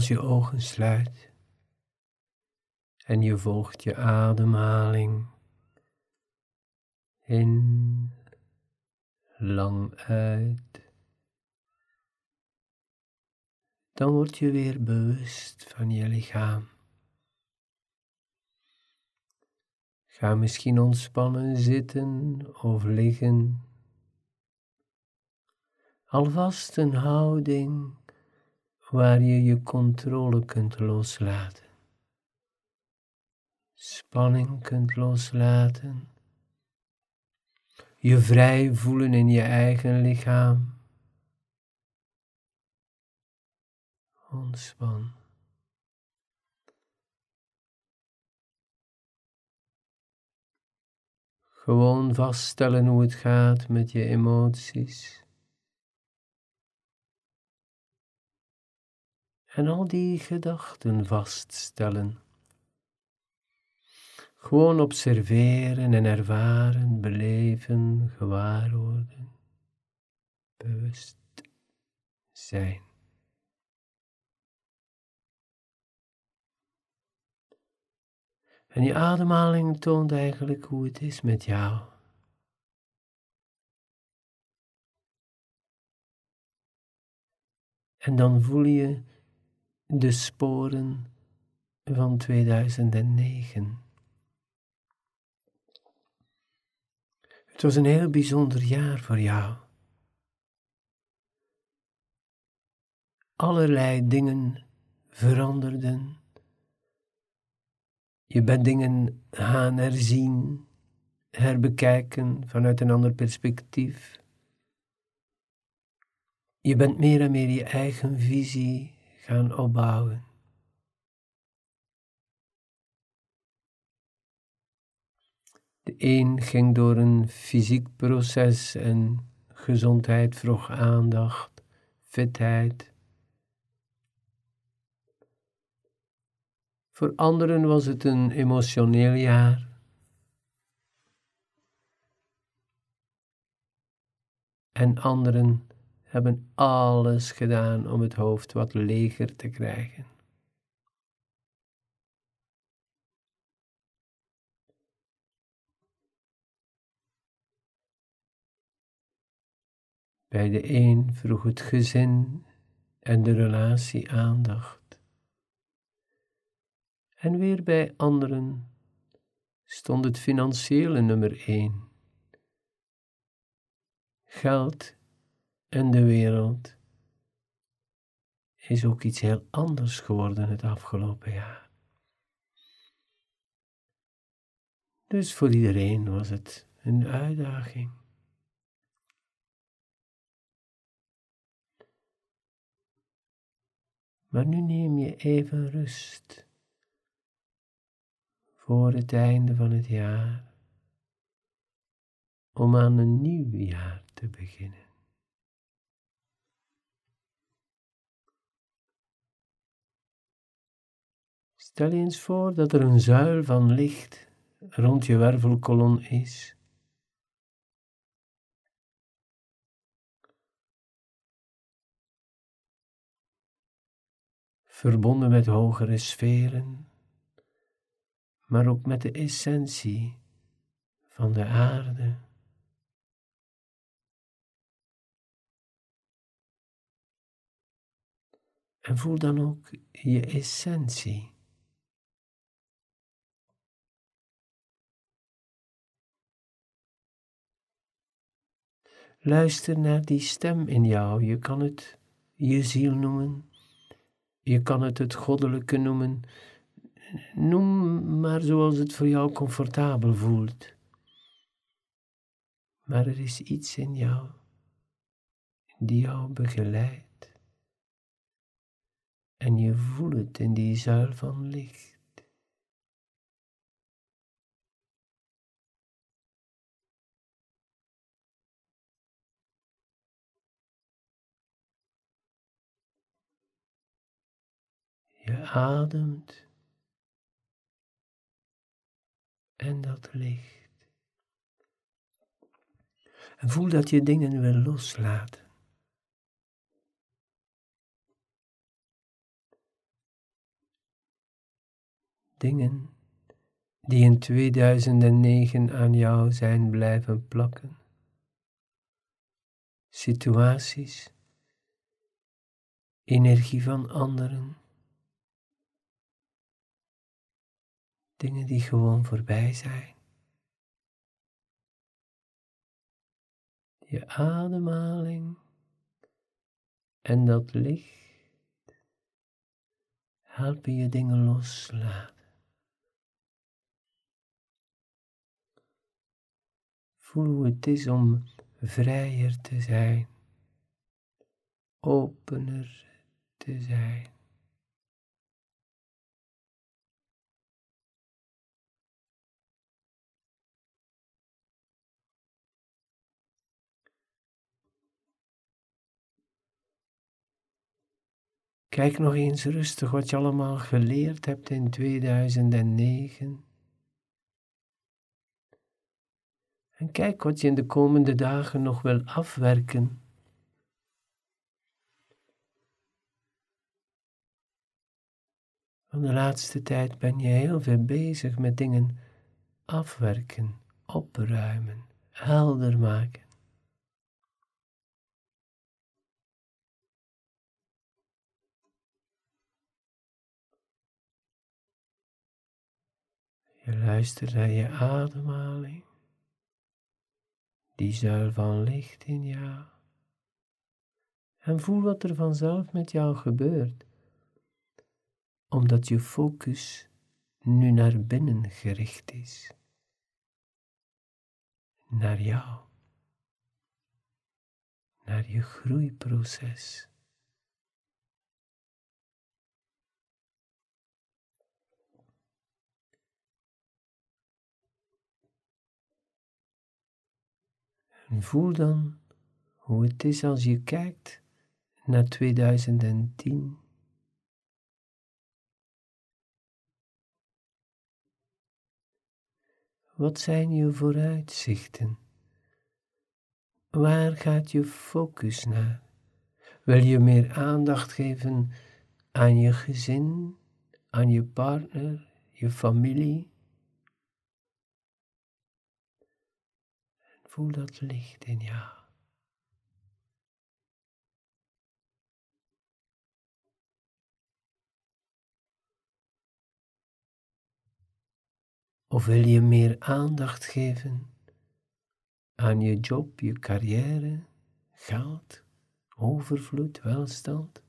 Als je ogen sluit en je volgt je ademhaling in, lang uit, dan word je weer bewust van je lichaam. Ga misschien ontspannen zitten of liggen. Alvast een houding waar je je controle kunt loslaten. Spanning kunt loslaten. Je vrij voelen in je eigen lichaam. Ontspan. Gewoon vaststellen hoe het gaat met je emoties. En al die gedachten vaststellen. Gewoon observeren en ervaren, beleven, gewaar worden, bewust zijn. En je ademhaling toont eigenlijk hoe het is met jou. En dan voel je de sporen van 2009. Het was een heel bijzonder jaar voor jou. Allerlei dingen veranderden je bent dingen gaan herzien, herbekijken vanuit een ander perspectief. Je bent meer en meer je eigen visie gaan opbouwen. De een ging door een fysiek proces en gezondheid vroeg aandacht, fitheid, Voor anderen was het een emotioneel jaar. En anderen hebben alles gedaan om het hoofd wat leger te krijgen. Bij de een vroeg het gezin en de relatie aandacht en weer bij anderen stond het financiële nummer één. Geld en de wereld is ook iets heel anders geworden het afgelopen jaar. Dus voor iedereen was het een uitdaging. Maar nu neem je even rust voor het einde van het jaar, om aan een nieuw jaar te beginnen. Stel eens voor dat er een zuil van licht rond je wervelkolom is. Verbonden met hogere sferen maar ook met de essentie van de aarde. En voel dan ook je essentie. Luister naar die stem in jou. Je kan het je ziel noemen. Je kan het het goddelijke noemen. Noem maar zoals het voor jou comfortabel voelt. Maar er is iets in jou die jou begeleidt. En je voelt het in die zuil van licht. Ademt en dat licht. En voel dat je dingen wil loslaten. Dingen die in 2009 aan jou zijn blijven plakken. Situaties, energie van anderen, dingen die gewoon voorbij zijn. Je ademhaling en dat licht helpen je dingen loslaten. Voel hoe het is om vrijer te zijn, opener te zijn. Kijk nog eens rustig wat je allemaal geleerd hebt in 2009. En kijk wat je in de komende dagen nog wil afwerken. Van de laatste tijd ben je heel veel bezig met dingen afwerken, opruimen, helder maken. Je luistert naar je ademhaling die zuil van licht in jou. En voel wat er vanzelf met jou gebeurt, omdat je focus nu naar binnen gericht is. Naar jou. Naar je groeiproces. En voel dan hoe het is als je kijkt naar 2010. Wat zijn je vooruitzichten? Waar gaat je focus naar? Wil je meer aandacht geven aan je gezin, aan je partner, je familie? Voel dat licht in jou. Of wil je meer aandacht geven aan je job, je carrière, geld, overvloed, welstand?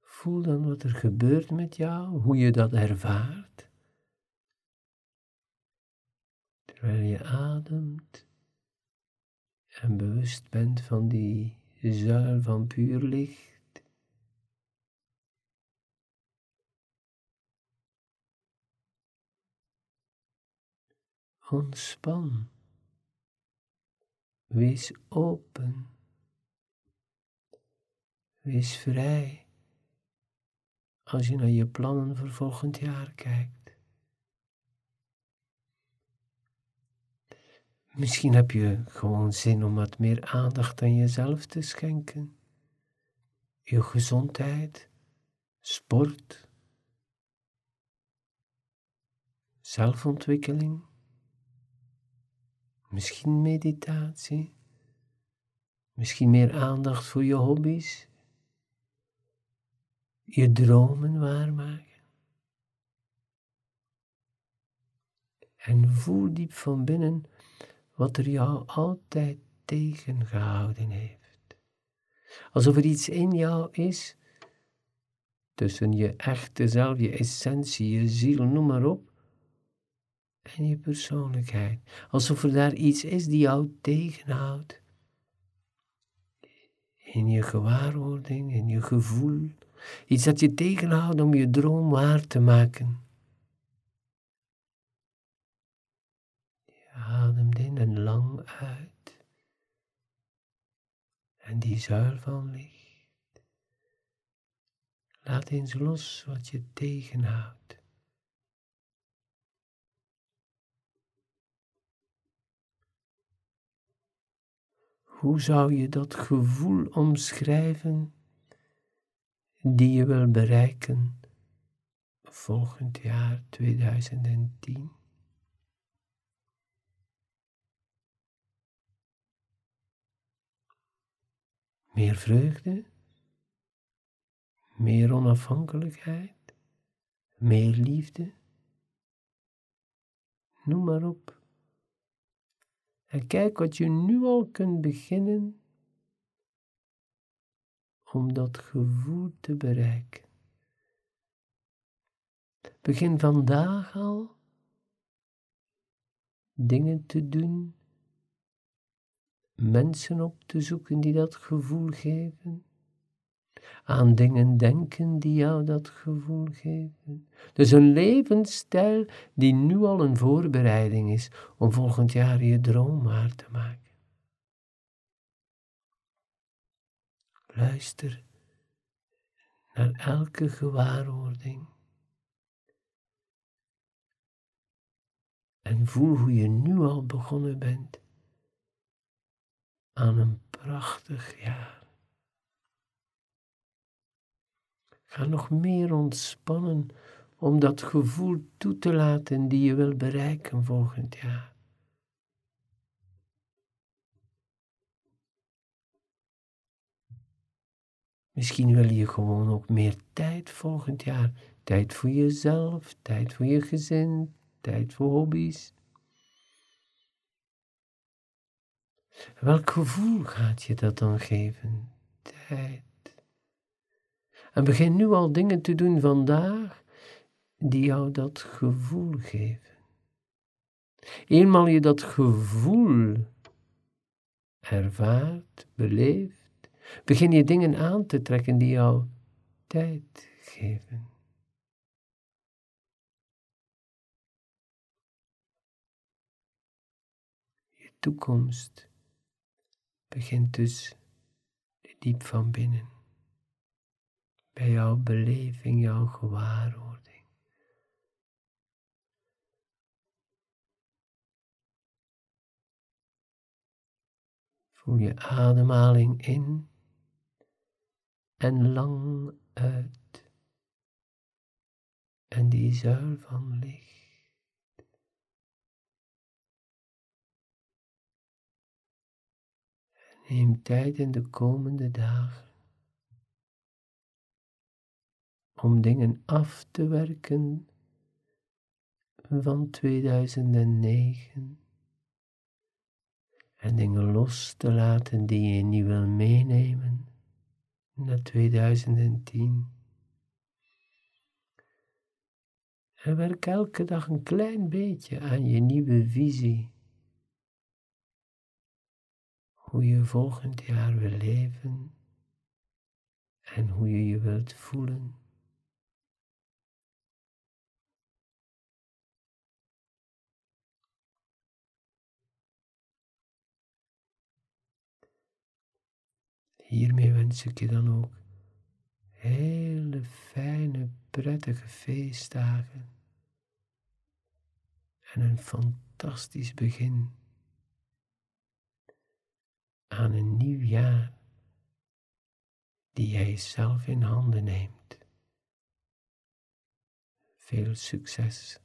Voel dan wat er gebeurt met jou, hoe je dat ervaart. Terwijl je ademt en bewust bent van die zuil van puur licht. Ontspan. Wees open. Wees vrij als je naar je plannen voor volgend jaar kijkt. Misschien heb je gewoon zin om wat meer aandacht aan jezelf te schenken. Je gezondheid, sport, zelfontwikkeling, misschien meditatie, misschien meer aandacht voor je hobby's, je dromen waarmaken. En voel diep van binnen wat er jou altijd tegengehouden heeft. Alsof er iets in jou is, tussen je echte zelf, je essentie, je ziel, noem maar op, en je persoonlijkheid. Alsof er daar iets is die jou tegenhoudt. In je gewaarwording, in je gevoel. Iets dat je tegenhoudt om je droom waar te maken. ademt in en lang uit. En die zuil van licht. Laat eens los wat je tegenhoudt. Hoe zou je dat gevoel omschrijven die je wil bereiken volgend jaar 2010? Meer vreugde, meer onafhankelijkheid, meer liefde. Noem maar op. En kijk wat je nu al kunt beginnen om dat gevoel te bereiken. Begin vandaag al dingen te doen, mensen op te zoeken die dat gevoel geven, aan dingen denken die jou dat gevoel geven. Dus een levensstijl die nu al een voorbereiding is om volgend jaar je droom waar te maken. Luister naar elke gewaarwording. En voel hoe je nu al begonnen bent aan een prachtig jaar. Ga nog meer ontspannen om dat gevoel toe te laten die je wil bereiken volgend jaar. Misschien wil je gewoon ook meer tijd volgend jaar. Tijd voor jezelf, tijd voor je gezin, tijd voor hobby's. Welk gevoel gaat je dat dan geven? Tijd. En begin nu al dingen te doen vandaag die jou dat gevoel geven. Eenmaal je dat gevoel ervaart, beleeft, begin je dingen aan te trekken die jou tijd geven. Je toekomst begint dus diep van binnen bij jouw beleving, jouw gewaarwording. Voel je ademhaling in en lang uit. En die zuil van licht. Neem tijd in de komende dagen om dingen af te werken van 2009 en dingen los te laten die je niet wil meenemen naar 2010. En werk elke dag een klein beetje aan je nieuwe visie. Hoe je volgend jaar wil leven en hoe je je wilt voelen. Hiermee wens ik je dan ook hele fijne, prettige feestdagen en een fantastisch begin aan een nieuw jaar die jij zelf in handen neemt. Veel succes.